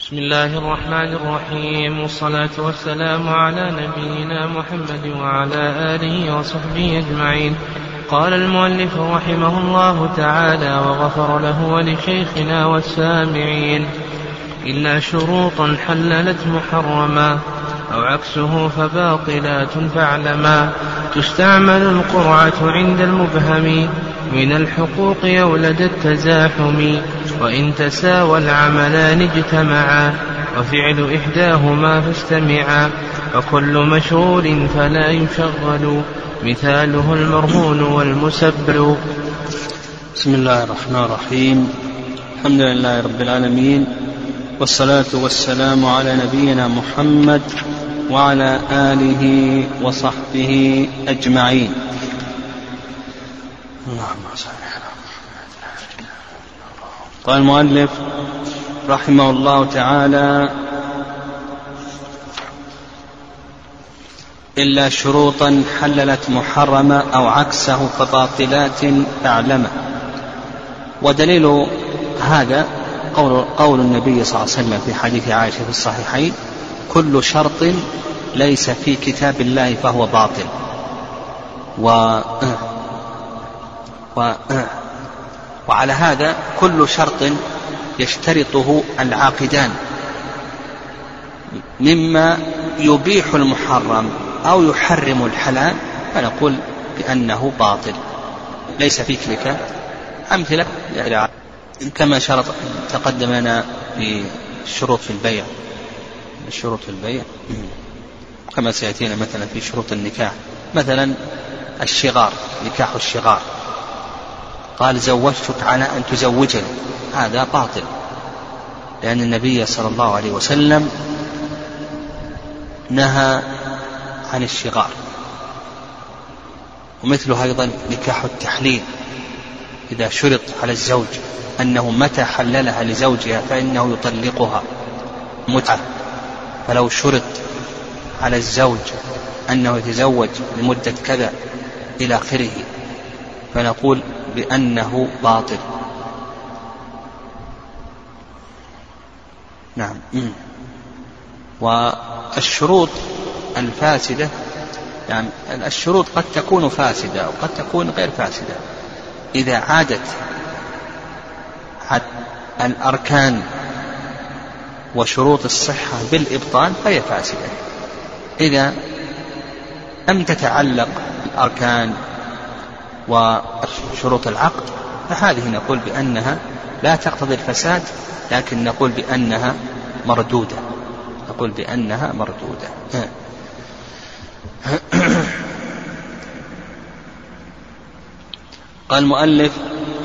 بسم الله الرحمن الرحيم والصلاة والسلام على نبينا محمد وعلى آله وصحبه أجمعين. قال المؤلف رحمه الله تعالى وغفر له ولشيخنا والسامعين. إلا شروطا حللت محرما أو عكسه فباطلات فاعلما. تستعمل القرعة عند المبهم من الحقوق أو لدى التزاحم. وإن تساوى العملان اجتمعا وفعل إحداهما فاستمعا وكل مشغول فلا يشغل مثاله المرهون والمسبل. بسم الله الرحمن الرحيم. الحمد لله رب العالمين والصلاة والسلام على نبينا محمد وعلى آله وصحبه أجمعين. اللهم صل قال المؤلف رحمه الله تعالى إلا شروطا حللت محرمة أو عكسه فباطلات أعلمه ودليل هذا قول, قول النبي صلى الله عليه وسلم في حديث عائشة في الصحيحين كل شرط ليس في كتاب الله فهو باطل. و و وعلى هذا كل شرط يشترطه العاقدان. مما يبيح المحرم أو يحرم الحلال فنقول بأنه باطل. ليس في تلك أمثلة كما شرط تقدم لنا في الشروط في البيع. الشروط في البيع. كما سيأتينا مثلا في شروط النكاح. مثلا الشغار نكاح الشغار. قال زوجتك على أن تزوجني. هذا باطل. لأن النبي صلى الله عليه وسلم نهى عن الشغار. ومثله أيضا نكاح التحليل. إذا شرط على الزوج أنه متى حللها لزوجها فإنه يطلقها. متعة. فلو شرط على الزوج أنه يتزوج لمدة كذا إلى آخره فنقول بأنه باطل. نعم. والشروط الفاسدة يعني الشروط قد تكون فاسدة وقد تكون غير فاسدة. إذا عادت الأركان وشروط الصحة بالإبطال فهي فاسدة. إذا لم تتعلق الأركان وشروط العقد فهذه نقول بأنها لا تقتضي الفساد لكن نقول بأنها مردودة. نقول بأنها مردودة. قال المؤلف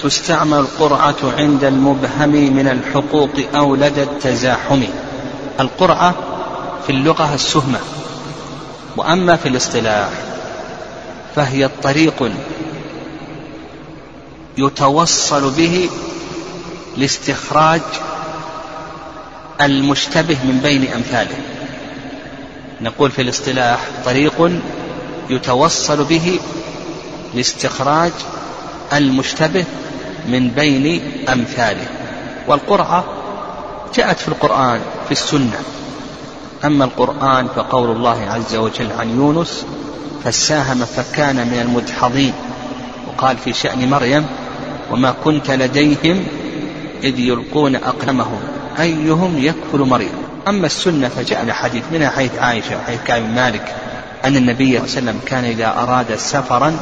تستعمل القرعة عند المبهم من الحقوق أو لدى التزاحم. القرعة في اللغة السهمة وأما في الاصطلاح فهي الطريق يتوصل به لاستخراج المشتبه من بين أمثاله. نقول في الاصطلاح طريق يتوصل به لاستخراج المشتبه من بين أمثاله. والقرعة جاءت في القرآن في السنة. أما القرآن فقول الله عز وجل عن يونس فساهم فكان من المدحضين. وقال في شأن مريم وما كنت لديهم إذ يلقون أقلمهم. أيهم يكفل مريم أما السنة فجاء حديث منها حيث عائشة وحيث كعب مالك أن النبي صلى الله عليه وسلم كان إذا أراد سفرا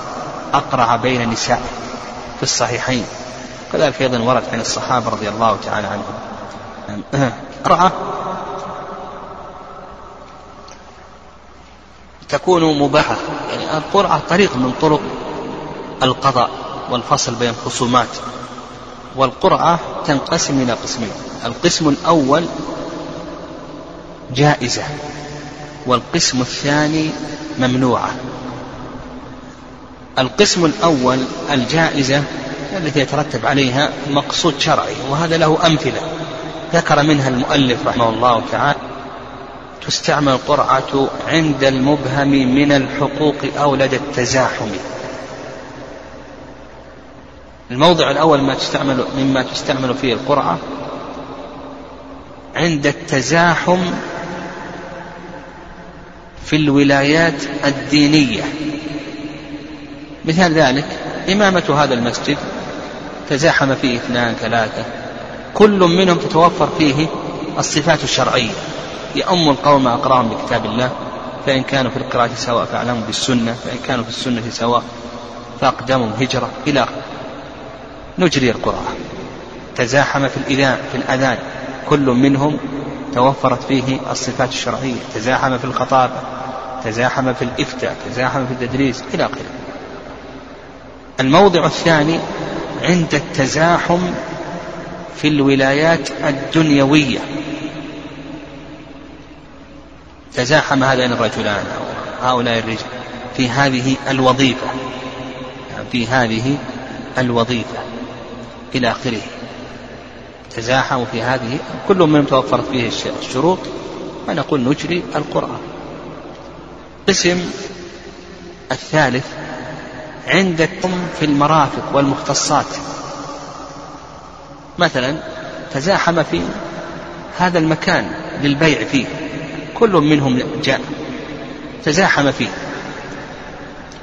أقرع بين نسائه في الصحيحين. كذلك أيضا ورد عن الصحابة رضي الله تعالى عنهم. قرعة تكون مباحة. يعني القرعة طريق من طرق القضاء. والفصل بين الخصومات. والقرعة تنقسم إلى قسمين. القسم الأول جائزة والقسم الثاني ممنوعة. القسم الأول الجائزة التي يترتب عليها مقصود شرعي وهذا له أمثلة. ذكر منها المؤلف رحمه الله تعالى تستعمل القرعة عند المبهم من الحقوق أو لدى التزاحم. الموضع الأول ما تستعمل مما تستعمل فيه القرعة عند التزاحم في الولايات الدينية. مثال ذلك إمامة هذا المسجد تزاحم فيه اثنان ثلاثة. كل منهم تتوفر فيه الصفات الشرعية. يأم القوم أقراهم بكتاب الله فإن كانوا في القراءة سواء فأعلموا بالسنة فإن كانوا في السنة سواء فأقدمهم هجرة إلى نجري القراءة تزاحم في الإذان في الأذان. كل منهم توفرت فيه الصفات الشرعية. تزاحم في الخطابة تزاحم في الإفتاء تزاحم في التدريس إلى آخره. الموضع الثاني عند التزاحم في الولايات الدنيوية. تزاحم هذين الرجلان أو هؤلاء الرجال في هذه الوظيفة. في هذه الوظيفة. إلى آخره. تزاحموا في هذه كل منهم توفرت فيه الشروط فنقول نجري القرآن. القسم الثالث عندكم في المرافق والمختصات. مثلا تزاحم في هذا المكان للبيع فيه. كل منهم جاء. تزاحم فيه.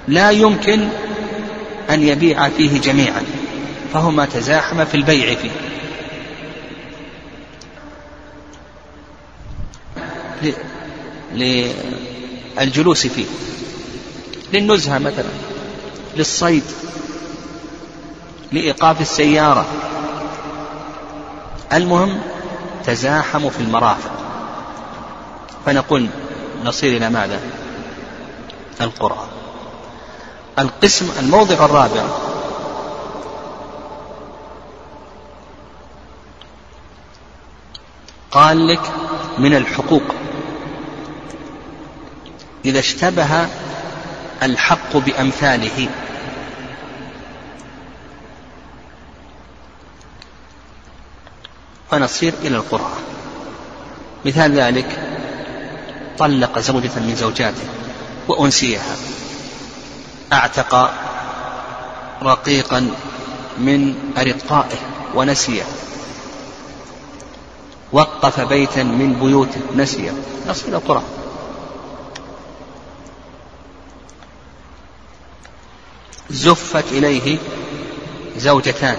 لا يمكن أن يبيع فيه جميعا. فهما تزاحم في البيع فيه. للجلوس فيه. للنزهة مثلا. للصيد. لإيقاف السيارة. المهم تزاحموا في المرافق. فنقول نصير إلى ماذا؟ القرى القسم الموضع الرابع قال لك من الحقوق. إذا اشتبه الحق بأمثاله. فنصير إلى القرآن. مثال ذلك طلق زوجة من زوجاته وأنسيها. أعتق رقيقا من أرقائه ونسيه. وقف بيتا من بيوته نسيه نص إلى القرآن. زفت إليه زوجتان.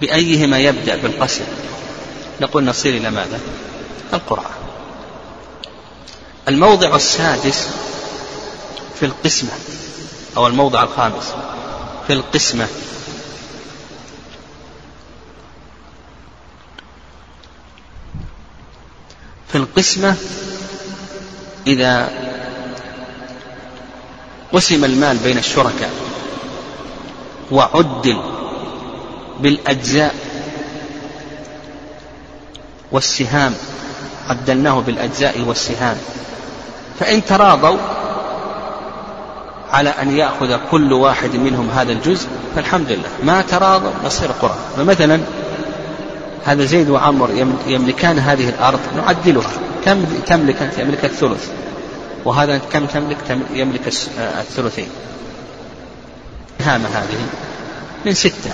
بأيهما يبدأ بالقسم؟ نقول نصير إلى ماذا؟ القرآن. الموضع السادس في القسمة أو الموضع الخامس في القسمة. القسمة إذا قسم المال بين الشركاء وعدل بالأجزاء والسهام عدلناه بالأجزاء والسهام. فإن تراضوا على أن يأخذ كل واحد منهم هذا الجزء فالحمد لله. ما تراضوا نصير قرآن فمثلا هذا زيد وعمر يملكان هذه الأرض. نعدلها. كم تملك أنت؟ يملك الثلث. وهذا كم تملك؟ يملك الثلثين. هامة هذه. من ستة.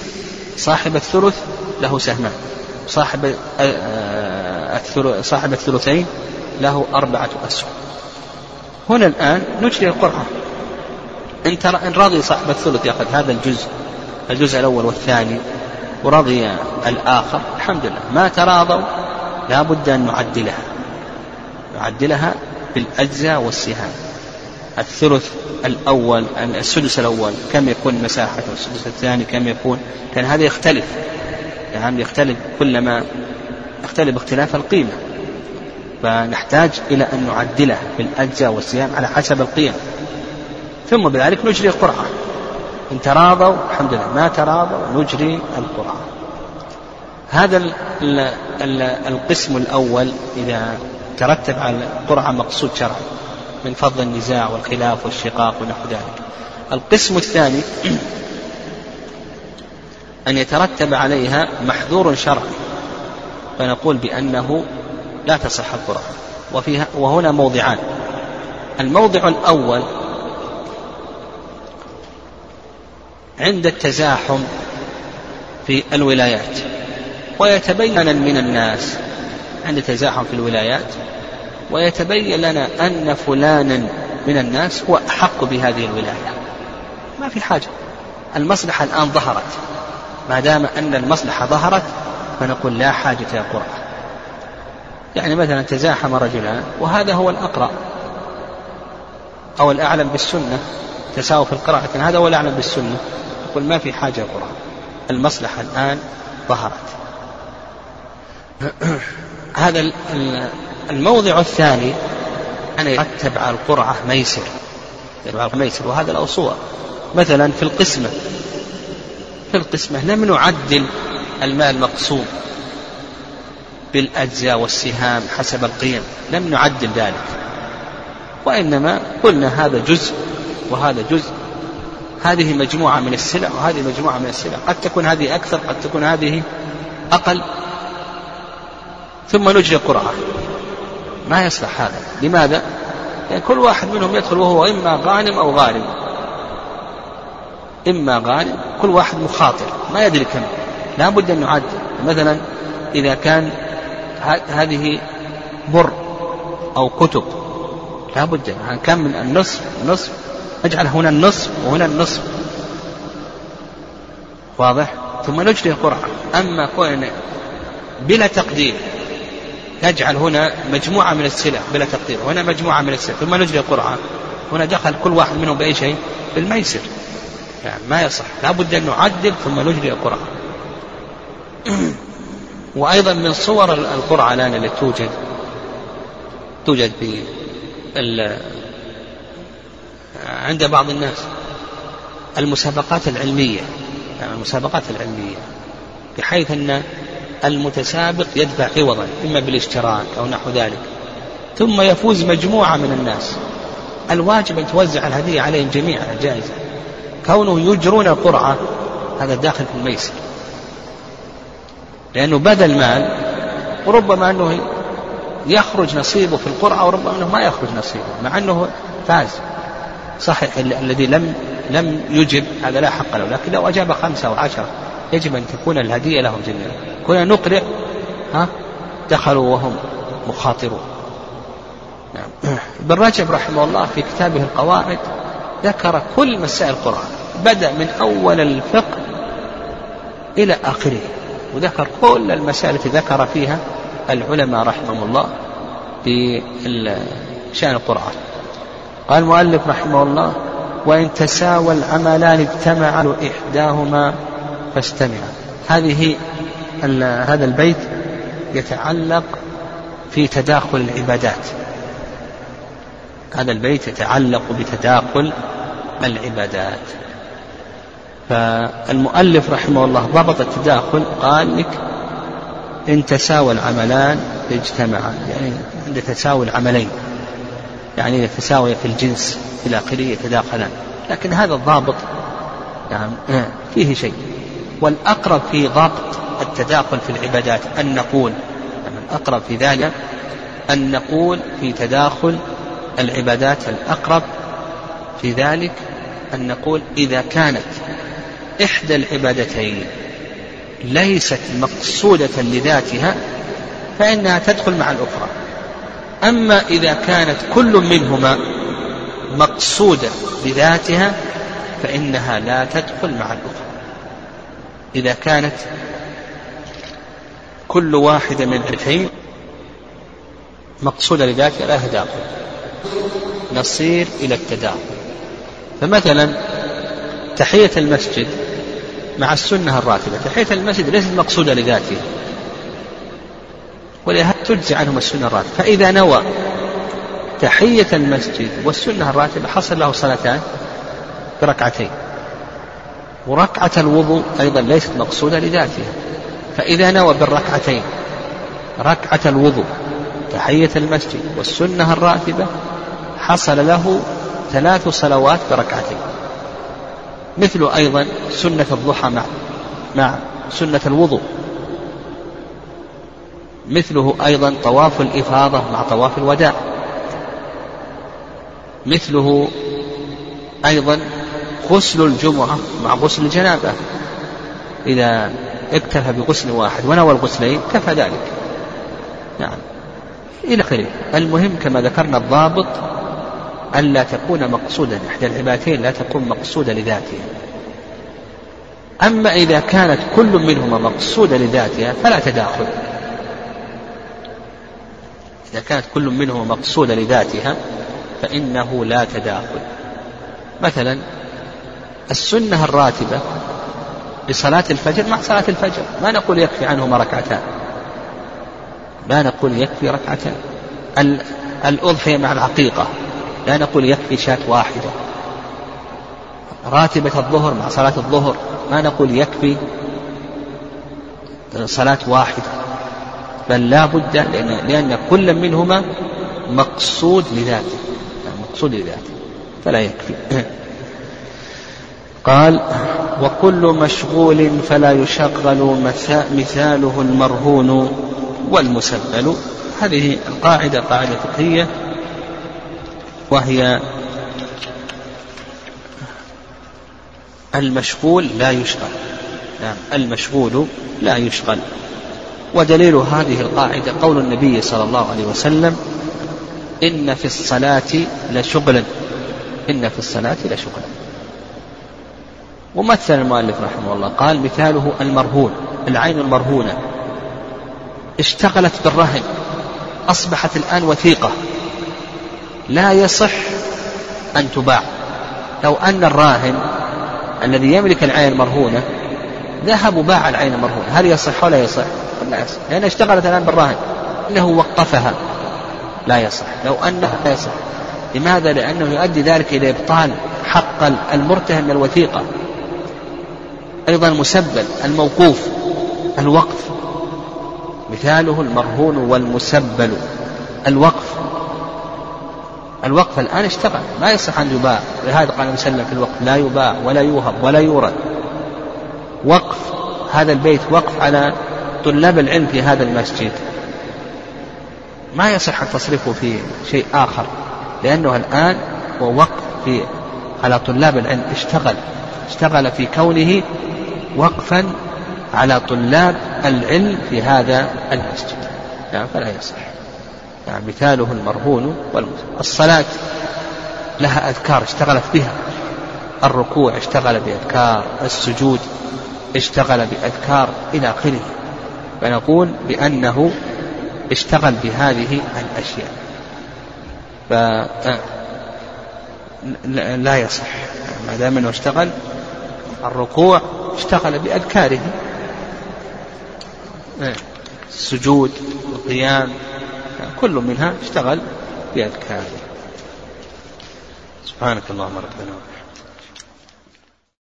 صاحب الثلث له سهمان صاحب صاحب الثلثين له أربعة أسهم. هنا الآن نجري القرآن إن إن رضي صاحب الثلث يأخذ هذا الجزء. الجزء الأول والثاني. ورضي الآخر الحمد لله. ما تراضوا لا بد أن نعدلها. نعدلها بالأجزاء والسهام. الثلث الأول السدس الأول كم يكون مساحته السدس الثاني كم يكون؟ كان هذا يختلف. يعني يختلف كلما يختلف اختلاف القيمة. فنحتاج إلى أن نعدله بالأجزاء والسهام على حسب القيم. ثم بذلك نجري القرعة إن تراضوا الحمد لله ما تراضوا نجري القرعة هذا القسم الأول إذا ترتب على القرعة مقصود شرعي من فضل النزاع والخلاف والشقاق ونحو ذلك. القسم الثاني أن يترتب عليها محذور شرعي فنقول بأنه لا تصح القرعة وفيها وهنا موضعان. الموضع الأول عند التزاحم في الولايات. ويتبين من الناس عند تزاحم في الولايات ويتبين لنا أن فلانا من الناس هو أحق بهذه الولاية. ما في حاجة. المصلحة الآن ظهرت. ما دام أن المصلحة ظهرت فنقول لا حاجة إلى قرعة يعني مثلا تزاحم رجلان وهذا هو الأقرأ أو الأعلم بالسنة. تساووا في القراءة. هذا هو الأعلم بالسنة. يقول ما في حاجة القرآن المصلحة الآن ظهرت. هذا الموضع الثاني. أن يرتب على القرعة ميسر. ميسر. وهذا صور. مثلا في القسمة. في القسمة لم نعدل المال المقسوم بالأجزاء والسهام حسب القيم. لم نعدل ذلك. وإنما قلنا هذا جزء وهذا جزء. هذه مجموعة من السلع وهذه مجموعة من السلع. قد تكون هذه أكثر قد تكون هذه أقل. ثم نجري قرعة ما يصلح هذا. لماذا؟ يعني كل واحد منهم يدخل وهو إما غانم أو غارم إما غانم كل واحد مخاطر. ما يدري كم. لا بد أن نعد. مثلا إذا كان هذه بر أو كتب لا بد يعني كم من النصف نصف. نجعل هنا النصف وهنا النصف. واضح؟ ثم نجري القرعة أما كون بلا تقدير نجعل هنا مجموعة من السلع بلا تقدير. وهنا مجموعة من السلع. ثم نجري القرعة هنا دخل كل واحد منهم بأي شيء؟ بالميسر. يعني ما يصح. لا بد أن نعدل ثم نجري القرعة وأيضا من صور القرعة الآن التي توجد توجد عند بعض الناس المسابقات العلمية يعني المسابقات العلمية بحيث أن المتسابق يدفع عوضا إما بالاشتراك أو نحو ذلك ثم يفوز مجموعة من الناس. الواجب أن توزع الهدية عليهم جميعا جائزة. كونه يجرون القرعة هذا داخل في الميسر. لأنه بدل مال وربما أنه يخرج نصيبه في القرعة وربما أنه ما يخرج نصيبه مع أنه فاز. صحيح الذي لم لم يجب هذا لا حق له لكن لو أجاب خمسة أو عشرة يجب أن تكون الهدية لهم جميعا. كنا نقرئ ها؟ دخلوا وهم مخاطرون. نعم. ابن رجب رحمه الله في كتابه القواعد ذكر كل مسائل القرآن بدأ من أول الفقه إلى آخره وذكر كل المسائل التي ذكر فيها العلماء رحمهم الله في شأن القرآن. قال المؤلف رحمه الله وإن تساوى العملان اجتمع إحداهما فاستمع هذه هذا البيت يتعلق في تداخل العبادات. هذا البيت يتعلق بتداخل العبادات. فالمؤلف رحمه الله ضبط التداخل قال لك إن تساوى العملان اجتمعا يعني عند تساوي العملين يعني إذا تساوي في الجنس إلى آخره يتداخلان لكن هذا الضابط يعني فيه شيء. والأقرب في ضبط التداخل في العبادات أن نقول يعني الأقرب في ذلك أن نقول في تداخل العبادات الأقرب في ذلك أن نقول إذا كانت إحدى العبادتين ليست مقصودة لذاتها فإنها تدخل مع الأخرى. أما إذا كانت كل منهما مقصودة بذاتها فإنها لا تدخل مع الأخرى. إذا كانت كل واحدة من العبادتين مقصودة لذاتها لا تداخل نصير إلى التداخل. فمثلا تحية المسجد مع السنة الراتبة تحية المسجد ليست مقصودة لذاتها ولهذا تجزي عنهم السنة الراتبة. فإذا نوى تحية المسجد والسنة الراتبة حصل له صلاتان بركعتين. وركعة الوضوء أيضا ليست مقصودة لذاتها فإذا نوى بالركعتين ركعة الوضوء تحية المسجد والسنة الراتبة حصل له ثلاث صلوات بركعتين. مثل أيضا سنة الضحى مع مع سنة الوضوء. مثله أيضا طواف الإفاضة مع طواف الوداع. مثله أيضا غسل الجمعة مع غسل الجنابة. إذا اكتفى بغسل واحد ونوى الغسلين كفى ذلك. نعم. إلى آخره. المهم كما ذكرنا الضابط ألا تكون مقصودا إحدى العبادتين لا تكون مقصودة لذاتها. أما إذا كانت كل منهما مقصودة لذاتها فلا تداخل. إذا كانت كل منهما مقصودة لذاتها فإنه لا تداخل. مثلا السنة الراتبة لصلاة الفجر مع صلاة الفجر. ما نقول يكفي عنهما ركعتان. ما نقول يكفي ركعتان. الأضحية مع العقيقة. لا نقول يكفي شاة واحدة. راتبة الظهر مع صلاة الظهر ما نقول يكفي صلاة واحدة. بل لا بد لأن, لأن كل منهما مقصود لذاته. مقصود لذاته. فلا يكفي. قال وكل مشغول فلا يشغل مثاله المرهون والمسبل. هذه القاعدة قاعدة فقهية. وهي المشغول لا يشغل. نعم المشغول لا يشغل. ودليل هذه القاعدة قول النبي صلى الله عليه وسلم إن في الصلاة لشغلا إن في الصلاة لشغلا ومثل المؤلف رحمه الله قال مثاله المرهون العين المرهونة. اشتغلت بالرهن أصبحت الآن وثيقة. لا يصح أن تباع. لو أن الراهن الذي يملك العين المرهونة ذهب وباع العين المرهونة هل يصح ولا يصح؟ لا يصح. اشتغلت الآن بالراهن. إنه وقفها. لا يصح. لو أنها لا يصح. لماذا؟ لأنه يؤدي ذلك إلى إبطال حق المرتهن من الوثيقة. أيضا المسبل الموقوف الوقف. مثاله المرهون والمسبل. الوقف. الوقف الآن اشتغل. ما يصح أن يباع. لهذا قال وسلم في الوقف لا يباع ولا يوهب ولا يورد. وقف هذا البيت وقف على طلاب العلم في هذا المسجد. ما يصح التصريف في شيء آخر لأنه الآن هو وقف في على طلاب العلم. اشتغل. اشتغل في كونه وقفا على طلاب العلم في هذا المسجد. يعني فلا يصح. يعني مثاله المرهون الصلاة لها أذكار اشتغلت بها. الركوع اشتغل بأذكار السجود اشتغل بأذكار إلى آخره. فنقول بأنه اشتغل بهذه الأشياء. ف لا يصح. ما دام إنه اشتغل الركوع اشتغل بأذكاره. السجود القيام كل منها اشتغل بأذكاره سبحانك اللهم ربنا